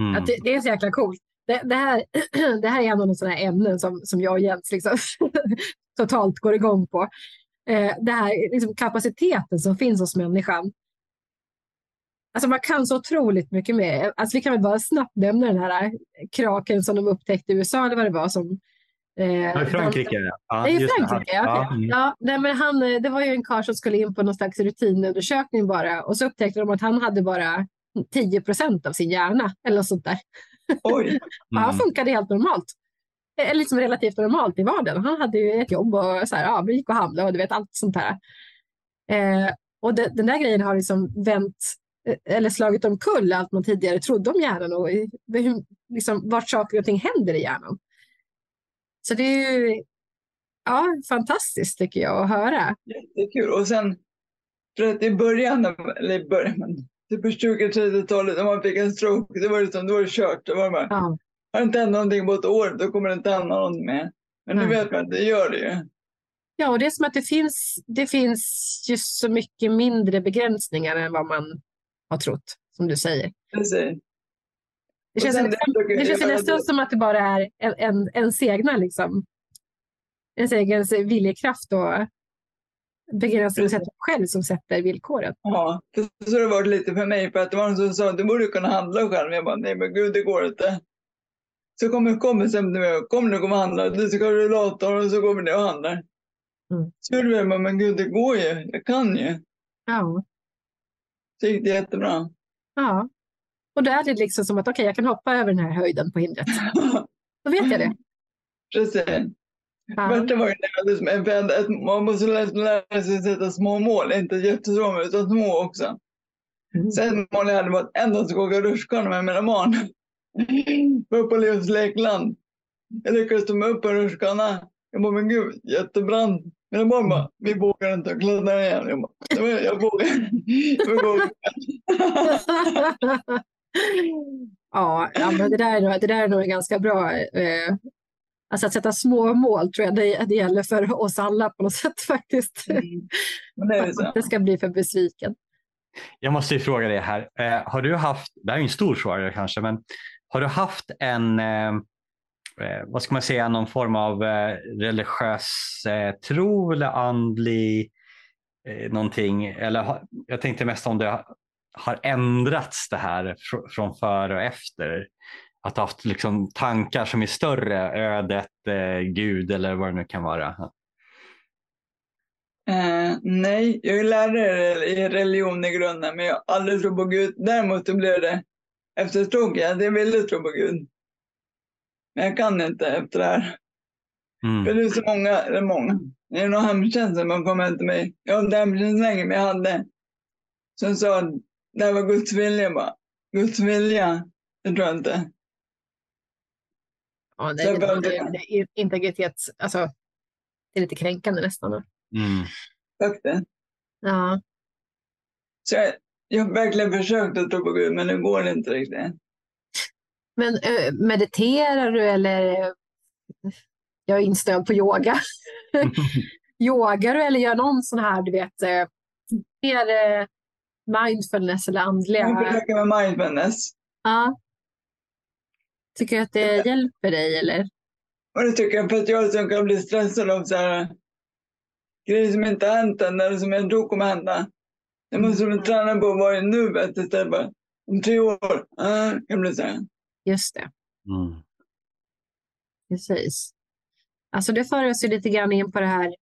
mm. Att det, det är så jäkla coolt. Det, det, här, <clears throat> det här är en av de sådana här ämnen som, som jag och Jens liksom <laughs> totalt går igång på. Eh, det här liksom kapaciteten som finns hos människan. Alltså man kan så otroligt mycket mer. Alltså vi kan väl bara snabbt nämna den här kraken som de upptäckte i USA eller vad det var. Som, eh, Ja, Frankrike? Ja, det är i just Frankrike, ja. Ja, okej. mm. Ja, nej, men han, eh, det var ju en karl som skulle in på någon slags rutinundersökning bara och så upptäckte de att han hade bara 10 procent av sin hjärna eller något sånt där. Oj. <laughs> Och han Mm. funkade helt normalt. Eller liksom relativt normalt i vardagen. Han hade ju ett jobb och så här, ja, gick och handlade och du vet allt sånt där. Eh, och det, den där grejen har liksom vänt eh, eller slagit omkull allt man tidigare trodde om hjärnan och hur, liksom, vart saker och ting händer i hjärnan. Så det är ju ja, fantastiskt tycker jag att höra. Jättekul. Och sen, för att i början, eller i början, typ på 20-30-talet när man fick en stroke, det var liksom, då var det kört. Det var bara, Ja, har det inte hänt någonting på ett år, då kommer det inte hända någonting mer. Men nu Nej. vet man att det gör det ju. ja och det är som att det finns, det finns just så mycket mindre begränsningar än vad man har trott, som du säger. Precis. Det Och känns, nästan, det- känns jag nästan som att det bara är en, en, ens egna liksom, ens egen viljekraft och begränsning Precis. själv som sätter villkoren. Ja, så har det varit lite för mig. För att det var någon som sa du borde kunna handla själv. Jag bara, nej men gud det går inte. Så kommer kompisen till mig, kom nu kom och handla. Du ska ha rullator och så vi ner och handlar. Mm. Så gjorde vi, men gud det går ju. Jag kan ju. Ja, Så gick det jättebra. ja. Och då är det liksom som att okej, jag kan hoppa över den här höjden på hindret. Då vet jag det. <laughs> Precis. Ja. Värsta var ju ett, man måste lära lära sig sätta små mål, inte jättesmå mål, utan små också. Mm. Sen mål jag hade var att en dag ska åka rutschkana med mina barn. Var på Leos lekland. Jag lyckades ta mig upp på rutschkana. Jag bara, men gud, jättebrant. Barn bara, vi vågar inte klättra igen. Jag bara, "Nej, men jag vågar. Jag vågar. <laughs> ja, men det där, är nog- det där är nog ganska bra... Eh, alltså att sätta små mål tror jag det, det gäller för oss alla på något sätt faktiskt. Mm. Men det så. inte ska bli för besviken. Jag måste ju fråga dig här. Eh, har du haft, det här är en stor fråga kanske, men har du haft en, eh, vad ska man säga, någon form av eh, religiös eh, tro eller andlig eh, någonting? Eller ha, jag tänkte mest om det har ändrats det här fr- från före och efter. Att du haft liksom tankar som är större, ödet, eh, Gud eller vad det nu kan vara. Uh, nej, jag är lärare i religion i grunden, men jag har aldrig trott på Gud. Däremot blev det efter stroken jag ville tro på Gud. Men jag kan inte efter det här. Mm. För det är så många, eller många, det är nog hemtjänsten man kommer hem till mig. Jag har inte hemtjänst längre, men jag hade som sa att det här var Guds vilja. Bara. Guds vilja, det tror jag inte. Ja, det, Så det, det, det, är integritets... Alltså, det är lite kränkande nästan. Mm. Faktiskt. Ja. Så jag, jag har verkligen försökt att tro på Gud, men det går inte riktigt. Men eh, mediterar du eller? Jag är inställd på yoga. <laughs> Yogar du eller gör någon sån här, du vet, eh, mer eh, mindfulness eller andliga? Jag försöker med mindfulness. Ja. Tycker du att det hjälper dig eller? Och det tycker jag för att jag som kan bli stressad av så här grejer som inte har hänt än eller som jag tror kommer hända. Jag måste träna på att vara i nuet istället för om tre år. Uh, jag blir så här. Just det, Mm. precis. Alltså det för oss ju lite grann in på det här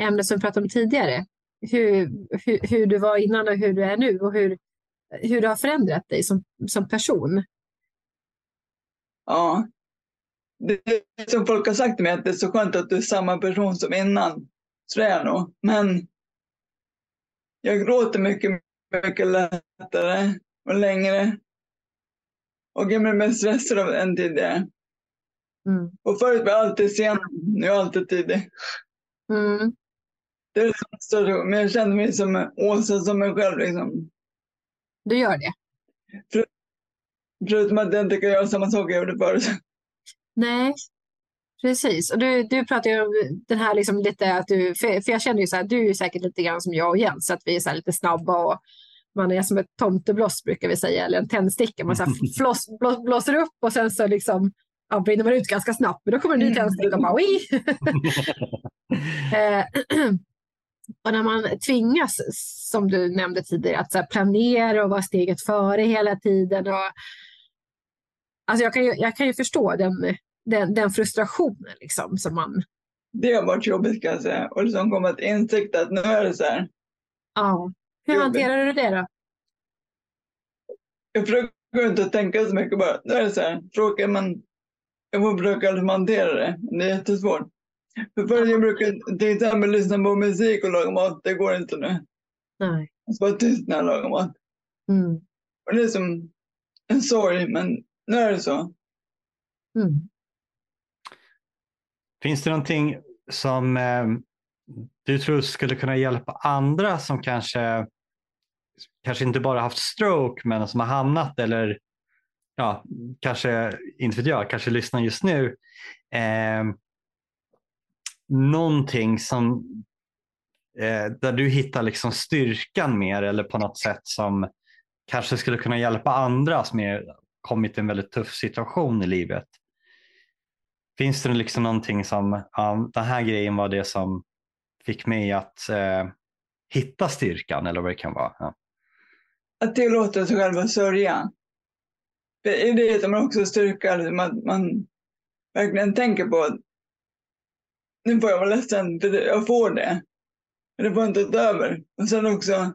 ämnet som vi pratade om tidigare. Hur, hur, hur du var innan och hur du är nu och hur, hur du har förändrat dig som, som person. Ja. Det som folk har sagt till mig att det är så skönt att du är samma person som innan. Så det är jag nog. Men jag gråter mycket, mycket lättare och längre. Och jag blir mer stressad av än tidigare. Mm. Och förut var jag alltid sen, nu är jag alltid tidig. Mm. Det är som större, men jag känner mig som Åsa, som mig själv. Liksom. Du gör det? Förutom att jag inte kan göra samma sak jag gjorde förut. Nej, precis. Och du, du pratar ju om den här liksom lite att du, för, för jag känner ju så här, du är säkert lite grann som jag och Jens, att vi är så lite snabba och man är som ett tomtebloss brukar vi säga, eller en tändsticka. Man så här <laughs> floss, blå, blåser upp och sen så liksom ja, brinner man ut ganska snabbt, men då kommer en ny tändsticka och bara Wii! <laughs> Eh, <clears throat> och när man tvingas, som du nämnde tidigare, att så här planera och vara steget före hela tiden. Och, alltså jag, kan ju, jag kan ju förstå den, den, den frustrationen liksom, som man... Det har varit jobbigt kan jag säga. Och liksom komma till insikt att nu är det så här. Ja. Hur hanterar du det då? Jag försöker inte tänka så mycket bara. Nu är det så här. Tråkigt men jag får försöka hantera det. Det är jättesvårt. För förut jag brukar till exempel lyssna på musik och laga mat. Det går inte nu. Nej. Jag ska vara tyst när jag lagar mat. Mm. Och det är som en sorg men nu är det så. Mm. Finns det någonting som eh, du tror skulle kunna hjälpa andra som kanske, kanske inte bara haft stroke men som har hamnat eller ja, kanske, inte vet jag, kanske lyssnar just nu. Eh, någonting som eh, där du hittar liksom styrkan mer eller på något sätt som kanske skulle kunna hjälpa andra som är, kommit i en väldigt tuff situation i livet. Finns det liksom någonting som, ja, den här grejen var det som fick mig att eh, hitta styrkan eller vad det kan vara? Ja. Att tillåta sig själv att sörja. För i det hittar man också styrka, liksom att man verkligen tänker på att nu får jag vara ledsen, för jag får det. Men det får inte ta över. Och sen också,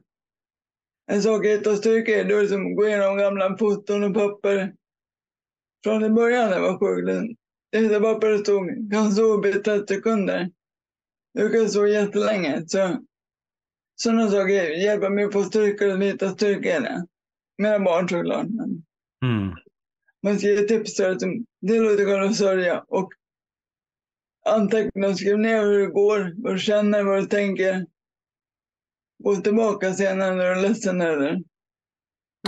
en sak jag hittar styrka i, det är liksom att gå igenom gamla foton och papper från i början när jag var sjuk. Jag hittade papper där det stod, kan sova i 30 sekunder. Jag kan sova jättelänge. Så, sådana saker hjälper mig att få styrka och lite styrka i det. Mina barn såklart. Men Mm. man ska ge tips att det låter själv att sörja och anteckna och skriv ner hur det går, vad du känner, vad du tänker. Gå tillbaka senare när du är ledsen eller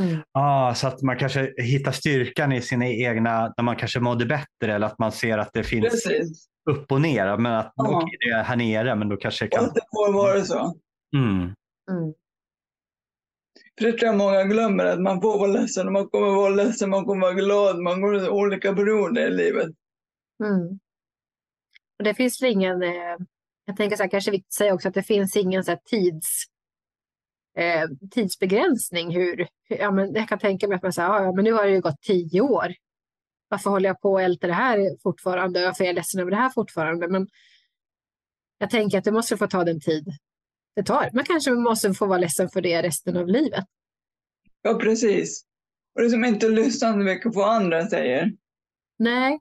Mm. Ah, så att man kanske hittar styrkan i sina egna, när man kanske mådde bättre eller att man ser att det finns Precis. upp och ner. Men att Ja. okej, det är här nere men då kanske jag Och kan... att det får vara så. Mm. Mm. För det tror jag många glömmer, att man får vara ledsen och man kommer vara ledsen, man kommer vara glad, man går i olika perioder i livet. Mm. Och det finns väl ingen, eh, jag tänker så här, kanske viktigt att säga också att det finns ingen så här tids, eh, tidsbegränsning. Hur, ja, men jag kan tänka mig att man säger, ja, men nu har det ju gått tio år. Varför håller jag på och älter det här fortfarande? Varför är jag ledsen över det här fortfarande? Men jag tänker att det måste få ta den tid det tar. Man kanske måste få vara ledsen för det resten av livet. Ja, precis. Och det är som inte lyssnar så mycket på vad andra säger. Nej,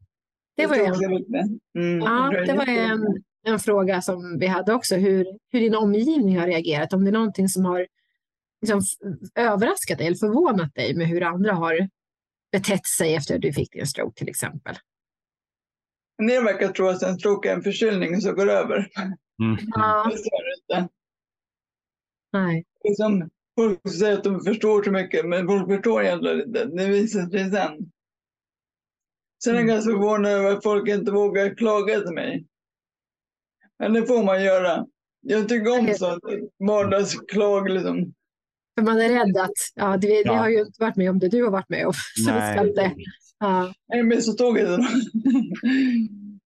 det var ju är en. Mm, Ja, det var en, en fråga som vi hade också, hur, hur din omgivning har reagerat. Om det är någonting som har liksom, överraskat dig eller förvånat dig med hur andra har betett sig efter att du fick din stroke till exempel? En del verkar tro att en stroke är en förkylning som går över. Mm. Ja, Det är det inte. Nej. Liksom, folk säger att de förstår så mycket, men folk förstår egentligen inte. Det visar sig sen. Sen är jag Mm. ganska förvånad över att folk inte vågar klaga till mig. Men det får man göra. Jag tycker om sånt. Vardagsklag liksom. För man är rädd att, ja, det, det Ja. har ju inte varit med om det du har varit med om. <laughs> Så vi ska Nej. inte, ja, Nej, men så tog jag det då.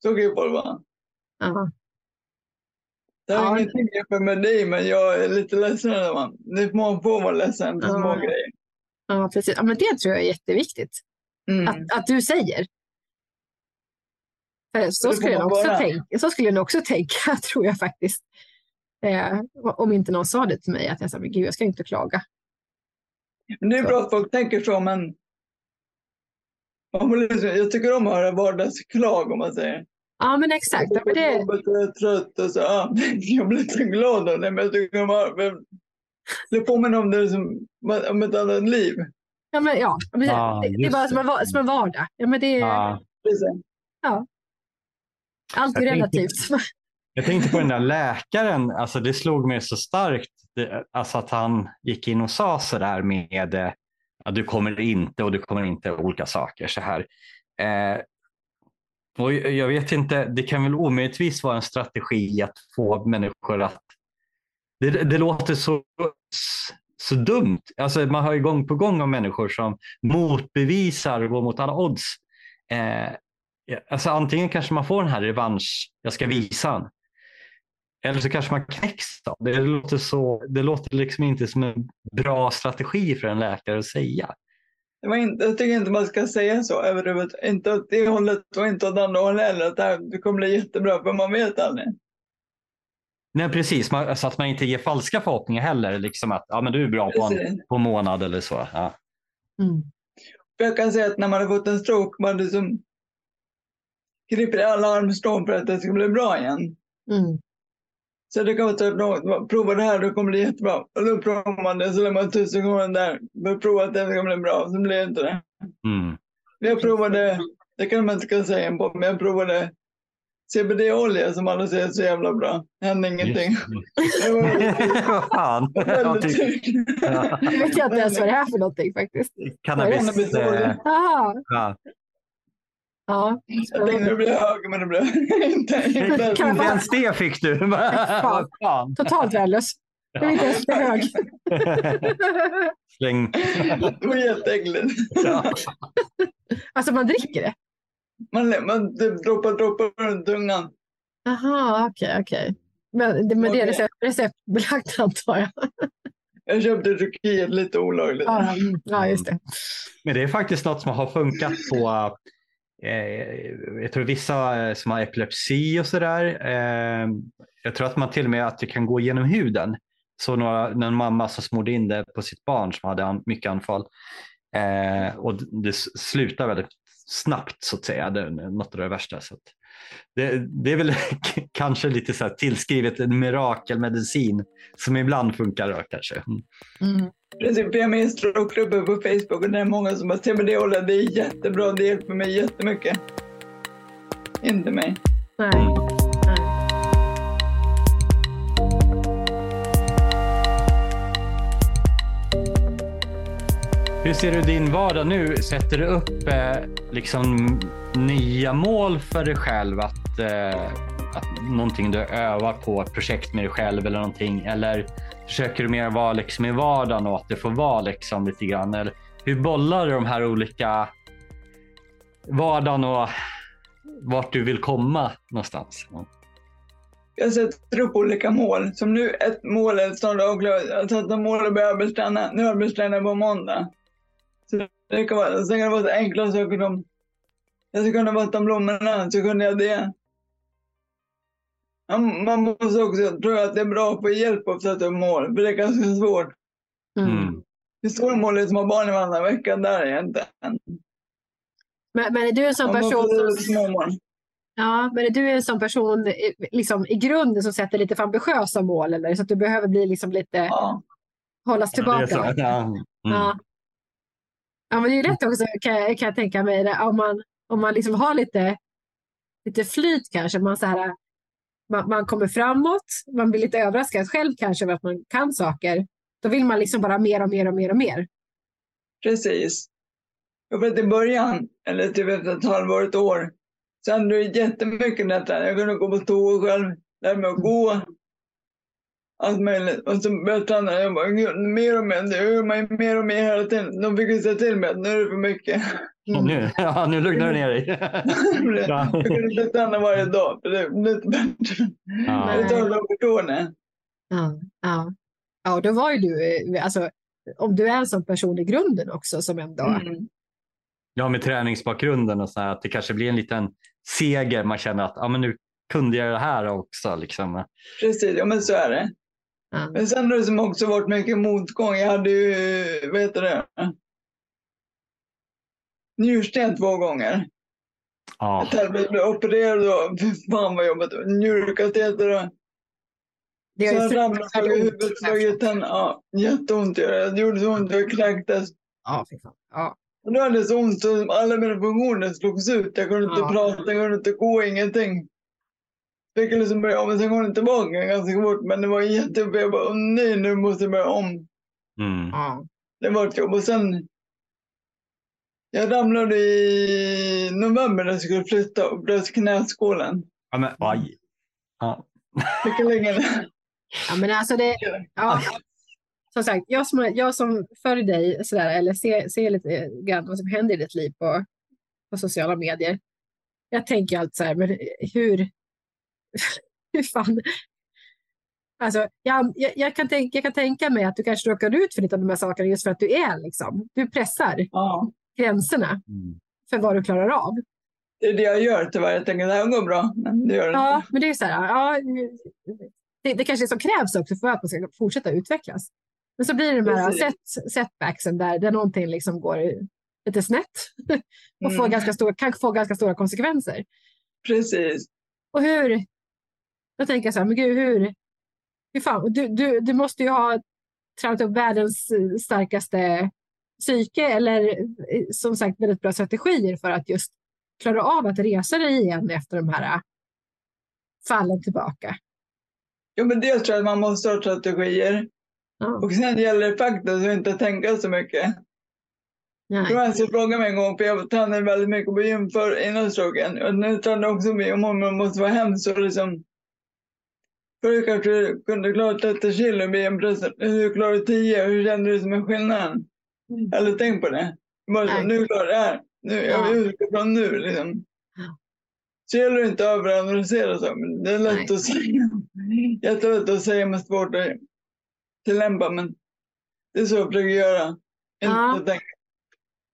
Så kan ju folk vara. ja. Det har Ja. ingenting jämfört med dig, men jag är lite ledsen. Man. Det får man får vara ledsen för Ja. små grejer. Ja, precis. Ja, men det tror jag är jätteviktigt Mm. att, att du säger. För så skulle, jag också tänka, så skulle jag också <laughs> tänka, tror jag faktiskt. Eh, om inte någon sa det till mig, att jag sa, men gud, jag ska inte klaga. Men det är Så. bra att folk tänker så, men liksom, jag tycker om att höra vardagsklag om man säger. Ja, men exakt. Ja, men det, jag är trött och så, ja, jag blir lite glad av det, men jag tycker men det påminner om det som, om ett annat liv. ja, men, ja, men, Ja, det, det är bara det. som en, som en vardag. Ja, men det är Ja. Allt är Jag tänkte- relativt. Jag tänkte på den där läkaren, alltså det slog mig så starkt, alltså att han gick in och sa så där med eh, att du kommer inte och du kommer inte olika saker så här. Eh, och jag vet inte, det kan väl omöjligtvis vara en strategi att få människor att... Det, det låter så, så dumt. Alltså man har ju gång på gång om människor som motbevisar och går mot alla odds. Eh, Alltså antingen kanske man får den här revansch, jag ska visa han. Eller så kanske man knäcks av det. Det låter, så, det låter liksom inte som en bra strategi för en läkare att säga. Det var inte, jag tycker inte man ska säga så överhuvudtaget. Inte åt det hållet och inte åt andra hållet heller. Att det, här, det kommer bli jättebra, för man vet aldrig. Nej, precis. Man, så att man inte ger falska förhoppningar heller. Liksom att ja, men du är bra på en, på en månad eller så. Ja. Mm. Jag kan säga att när man har fått en stroke, man liksom griper i alla armstrån för att det ska bli bra igen. Mm. Så det kan vara så att någon prova det här, då kommer det bli jättebra. Och då provar man det, så lägger man tusen kronor där för att prova att det ska bli bra, så blir det inte det. Mm. Jag provade, det kan man inte kunna säga på, men jag provade CBD-olja som alla säger är så jävla bra. Det hände ingenting. Det det. <laughs> Vad fan. Jag väldigt tycker- tur. ja. Nu vet jag inte ens vad det är för någonting faktiskt. Cannabis. Ja. Ja. Jag tänkte det blev hög, men det blev <laughs> inte. inte ens det fick du. <laughs> Fan. Totalt värdelös. Jag är inte ens för hög. <laughs> Släng. Det var jätteäckligt. Ja. Alltså man dricker det? Man, man droppar droppar runt tungan. Jaha, okej, okej. Men, det- men det är recept, receptbelagt antar jag. Jag köpte Turkiet lite olagligt. Ja, mm, ja just det. Men det är faktiskt något som har funkat på Eh, jag tror vissa eh, som har epilepsi och sådär. Eh, jag tror att man till och med att det kan gå genom huden. Så några, någon mamma som smorde in det på sitt barn som hade mycket anfall. Och det, slutar väldigt snabbt så att säga. Det är något av det värsta. Så att det, det är väl <laughs> kanske lite så här tillskrivet en mirakelmedicin som ibland funkar då, kanske. Mm. Mm. Precis, för jag är med i på Facebook och det är många som bara CBD-olja, det är jättebra, det hjälper mig jättemycket. Inte mig. Nej. Hur ser du din vardag nu? Sätter du upp eh, liksom nya mål för dig själv? Att, eh, att någonting du övar på, ett projekt med dig själv eller någonting? Eller försöker du mer vara liksom i vardagen och att det får vara liksom lite grann? Eller hur bollar du de här olika vardagen och vart du vill komma någonstans? Jag sätter upp olika mål. Som nu, ett mål är snart avklarat. Alltså jag mål att börja arbetsträna. Nu arbetstränar jag på måndag. Det kan vara, sen kan det vara så enkla saker som jag ska kunna vattna blommorna, så kunde jag det. Ja, Man måste också, tror jag att det är bra att få hjälp att sätta upp mål, för det är ganska svårt. Mm. Det stora målet som har barn i varannan vecka, där är jag inte än. Men, men är du en sån Man person som, ja, men är du en sån person liksom, i grunden som sätter lite för ambitiösa mål? Eller? Så att du behöver bli liksom lite... Ja. hållas Ja, det är tillbaka. så. Ja. Mm. Ja ja, men det är lätt också kan, jag- kan jag tänka mig. det, Om man, om man liksom har lite, lite flyt kanske. Man, så här, man, man kommer framåt, man blir lite överraskad själv kanske över att man kan saker. Då vill man liksom bara mer och mer och mer och mer. Precis. Jag vet i början, eller typ efter ett halvår, ett år, så hade du jättemycket detta. Jag kunde gå på toa själv, lära mig att gå. Allt möjligt. Och så började jag träna. Jag bara, "Gud, mer och mer. Nu gör man mer och mer hela tiden. De fick ju säga till mig att nu är det för mycket. Mm. Nu, ja, nu lugnar du ner dig. <laughs> jag kunde inte träna varje dag, för det blev inte bättre. Ja. Det tar det. Ja, ja. ja och då var ju du, eh, alltså, om du är en sån person i grunden också som ändå, Mm. Ja, med träningsbakgrunden och så här, att det kanske blir en liten seger. Man känner att ja, men nu kunde jag det här också. Liksom. Precis, ja men så är det. Ja. Men sen har det som också varit mycket motgång. Jag hade ju, vad heter det? Njursten två gånger. Ja. Jag blev opererad och fy fan vad jobbigt. Njurkateter och det så jag ramlade på huvudet, slog i tänderna. Ja, jätteont gör det. Det gjorde så ont, jag kräktes. Ja, fy fan. Och då hade det så ont så alla mina funktioner slogs ut. Jag kunde inte prata, jag kunde inte gå, ingenting. Fick liksom börja om, men sen kom det tillbaka ganska fort. Men det var jättejobbigt. Jag bara, nej, nu måste jag börja om. Mm. Ja. Det var ett jobb. Och sen, jag ramlade i november när jag skulle flytta och bröt knäskålen. Ja, men, aj. Ja. Fick lägga ner. ja, men alltså det, ja. Som sagt, jag som, jag som följer dig sådär, eller ser, ser lite grann vad som händer i ditt liv på, på sociala medier. Jag tänker alltid så här, men hur, <laughs> hur fan, Alltså, jag, jag, jag, kan tänka, jag kan tänka mig att du kanske råkar ut för lite av de här sakerna just för att du är liksom, du pressar Ja, gränserna Mm. för vad du klarar av. det är det jag gör tyvärr. Jag tänker det här går bra, men det gör det Ja, inte. men det är så här, ja, det, det kanske är som krävs också för att man ska fortsätta utvecklas. Men så blir det de här set, setbacksen där, där någonting liksom går lite snett <laughs> och får Mm. ganska stora, kan få ganska stora konsekvenser. Precis. Och hur, jag tänker så här, men gud, hur, hur fan, du, du, du måste ju ha tränat upp världens eh, starkaste psyke eller eh, som sagt väldigt bra strategier för att just klara av att resa dig igen efter de här eh, fallen tillbaka. Jo, men dels tror jag att man måste ha strategier. Ja, Och sen gäller det faktiskt att inte tänka så mycket. nej. Johannes frågade mig en gång, för jag tränade väldigt mycket på gym för innan stroken. Och nu tränar jag också mycket om man måste vara hemskt så liksom. Förr kanske du kunde klara 30 kilo i benpressen. Nu klarar du 10. Hur känner du som en skillnad? Mm. Eller tänk på det. Bara så, nu klarar jag det här. Nu, jag Ja. vill utgå från nu liksom. Så gäller det inte att överanalysera så. Det är lätt Nej. att säga. Jättelätt att säga men svårt att tillämpa. Men det är så jag försöker göra. Inte Ja. tänka.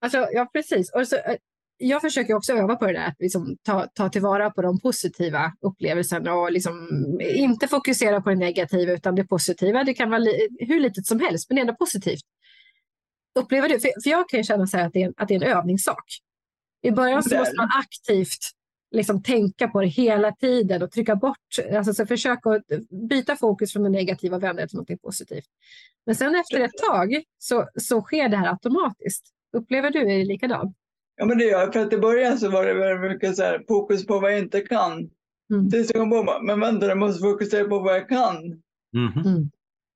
Alltså, ja, precis. Och så, eh, jag försöker också öva på det där, att liksom ta, ta tillvara på de positiva upplevelserna och liksom inte fokusera på det negativa utan det positiva. Det kan vara li, hur litet som helst, men ändå positivt. Upplever du? För, för jag kan ju känna så här att, det är en, att det är en övningssak. I början så måste man aktivt liksom tänka på det hela tiden och trycka bort, alltså så att byta fokus från det negativa och vända det till något positivt. Men sen efter ett tag så, så sker det här automatiskt. Upplever du är det likadant? Ja, men det gör jag. För att i början så var det väldigt mycket så här, fokus på vad jag inte kan. Mm. Tills jag kom på, men vänta, jag måste fokusera på vad jag kan. Mhm. Mm.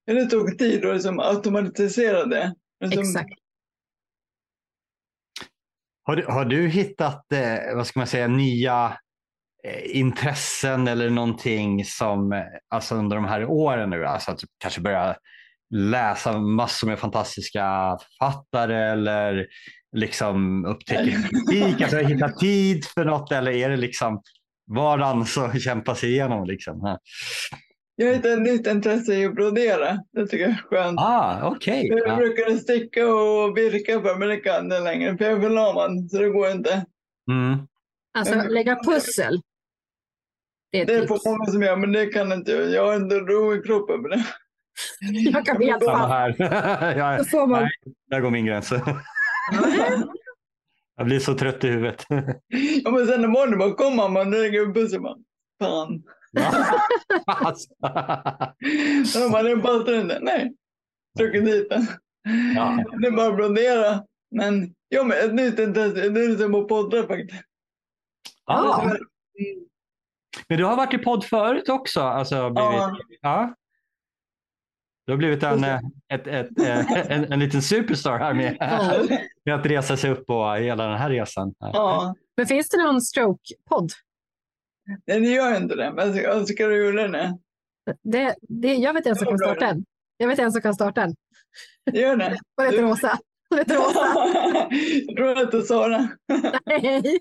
Det tog tid att liksom automatisera det. Liksom, Exakt. Har, du, har du hittat eh, vad ska man säga, nya eh, intressen eller någonting som eh, alltså under de här åren nu, alltså att du kanske börja läsa massor med fantastiska författare eller liksom upptäcker du har hittat tid för något eller är det liksom vardagen som kämpar sig igenom? Liksom? Ja. Jag hittade ett nytt intresse i att brodera. Det tycker jag är skönt. Ah, okej. Jag Ja. brukade sticka och virka för men det kan jag inte längre. För jag är förlamad så det går inte. Mm. Alltså lägga pussel. Det är Det är på många som gör men det kan inte jag. Jag har inte ro i kroppen med det. <laughs> Jag kan bli helt Samma här. <laughs> ja, Då får man... Nej. där går min gräns. <laughs> Jag blir så trött i huvudet. Ja, men sen imorgon bara kommer man och lägger upp bussen. bara, Fan. Alltså. Och de bara, det passar. Nej. druckit dit den. Ja. Det är bara att blondera. Men ja, men ett nytt intresse, det är lite på poddar faktiskt. Ah, men du har varit i podd förut också? Alltså, blivit, Ja. ja. Du har blivit en, eh, ett, ett, eh, en, en liten superstar här med, med att resa sig upp och hela den här resan. Ja, Men finns det någon stroke-podd? nej det gör inte det. Men jag önskar du gjorde det. Det, det, jag vet en som kan starta en. Jag vet en som kan starta en. Gör det. Hon heter Åsa. Hon heter Åsa. jag tror att det är Sara. Nej.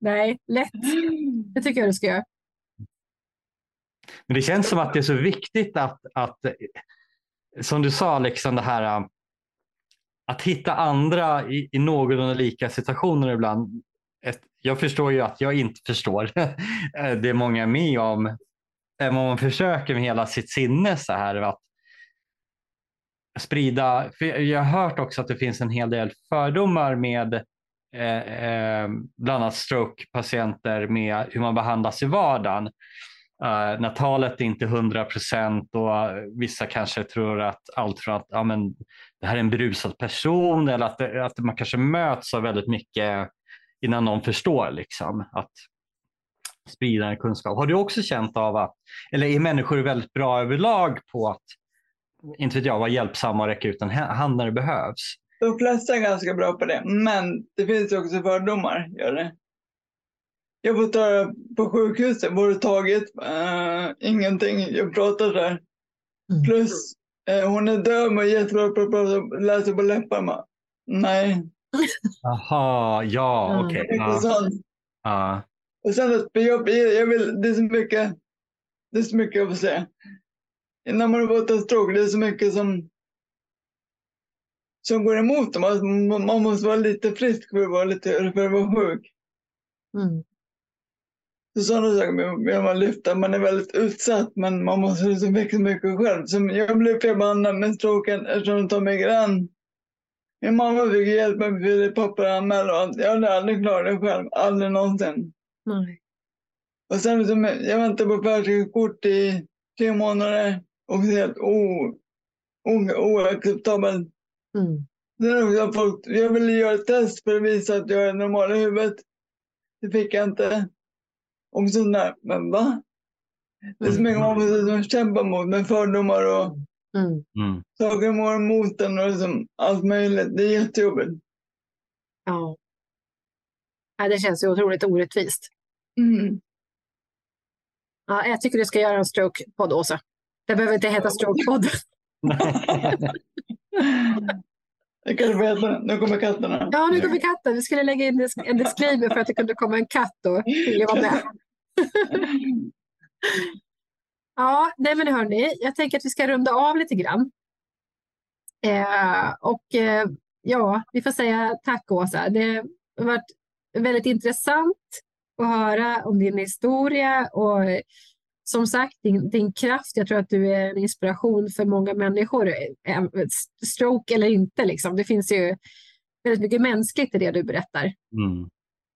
Nej, lätt. Det tycker jag du ska göra. Men det känns som att det är så viktigt att, att som du sa, liksom det här um, att hitta andra i, i någorlunda lika situationer ibland. Ett, jag förstår ju att jag inte förstår <laughs> det många är med om. Även om man försöker med hela sitt sinne så här att sprida. För jag har hört också att det finns en hel del fördomar med eh, eh, bland annat strokepatienter med hur man behandlas i vardagen. Uh, när talet är inte är 100 procent och eh, vissa kanske tror att allt från att ja, men, det här är en berusad person eller att, det, att man kanske möts av väldigt mycket innan någon förstår liksom, att sprida en kunskap. Har du också känt av att, eller är människor väldigt bra överlag på att, inte vet jag, vara hjälpsamma och räcka ut en hand när det behövs? De flesta är ganska bra på det. Men det finns också fördomar. Gör det. Jag får ta på sjukhuset. Var det taget? Uh, ingenting. Jag pratar så här. Mm. Plus eh, hon är döv och jättebra på att prata, läsa på läpparna. Nej, Jaha, ja, Mm. okej. Ja, sånt. ja. Och sen att jag, jag vill, det är så mycket, det är så mycket jag får säga. När man har fått en stroke, det är så mycket som, som går emot dem. Alltså, man, man måste vara lite frisk för att vara, lite, för att vara sjuk. Mm. Så sådana saker vill man lyfta. Man är väldigt utsatt men man måste liksom växa mycket själv. Som jag blev felbehandlad med stroken eftersom de tar migrän. Min mamma fick hjälp med för papper anmäla och allt. Jag hade aldrig klarat det själv. Aldrig någonsin. Nej. Och sen liksom, jag väntade på färdtjänstkort i tre månader och det är helt o, o, oacceptabelt. Mm. Sen folk, jag ville göra ett test för att visa att jag är normal i huvudet. Det fick jag inte. Och sånt där. Men va? Det är så mycket man måste liksom kämpa mot med fördomar och Mm. Mm. saker som går emot en och liksom allt möjligt. Det är jättejobbigt. Ja. ja. Det känns ju otroligt orättvist. Mm. Ja, jag tycker du ska göra en stroke-podd, Åsa. Det behöver inte heta stroke-podd. <laughs> Det kanske det. Nu kommer katterna. Ja, nu kommer katten. Vi skulle lägga in en disclaimer för att det kunde komma en katt och vilja vara med. Ja, nej men hörni, jag tänker att vi ska runda av lite grann. Eh, och eh, ja, vi får säga tack Åsa. Det har varit väldigt intressant att höra om din historia och som sagt din, din kraft. Jag tror att du är en inspiration för många människor, eh, stroke eller inte. Liksom. Det finns ju väldigt mycket mänskligt i det du berättar. Mm.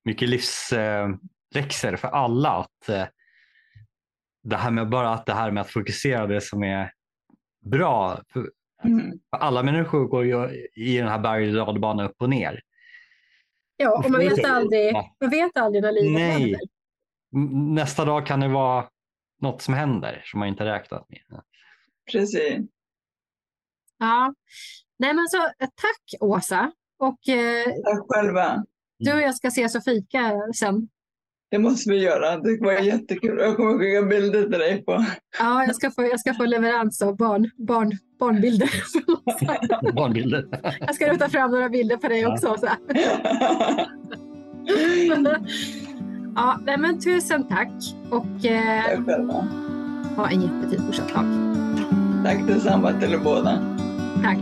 Mycket eh, livsläxor för alla. Att, eh, det här med bara att det här med att fokusera det som är bra. För, Mm. för alla människor går ju i den här berg och dalbanan upp och ner. Ja, och man vet aldrig, man vet aldrig när livet Nej. händer. Nästa dag kan det vara något som händer som man inte räknat med. Precis. Ja. Nej, men så, eh, tack Åsa. Och eh, Tack själva. du och jag ska ses och fika sen. Det måste vi göra. Det var jättekul. Jag kommer skicka bilder till dig på. Ja, jag ska få, jag ska få leverans av barn, barn, barnbilder. <laughs> Barnbilder. jag ska ta fram några bilder på dig Ja. också. Så. <laughs> ja, nej, men tusen tack och eh, Tack själva. ha en jättefin fortsatt dag. Tack detsamma till er båda. Tack.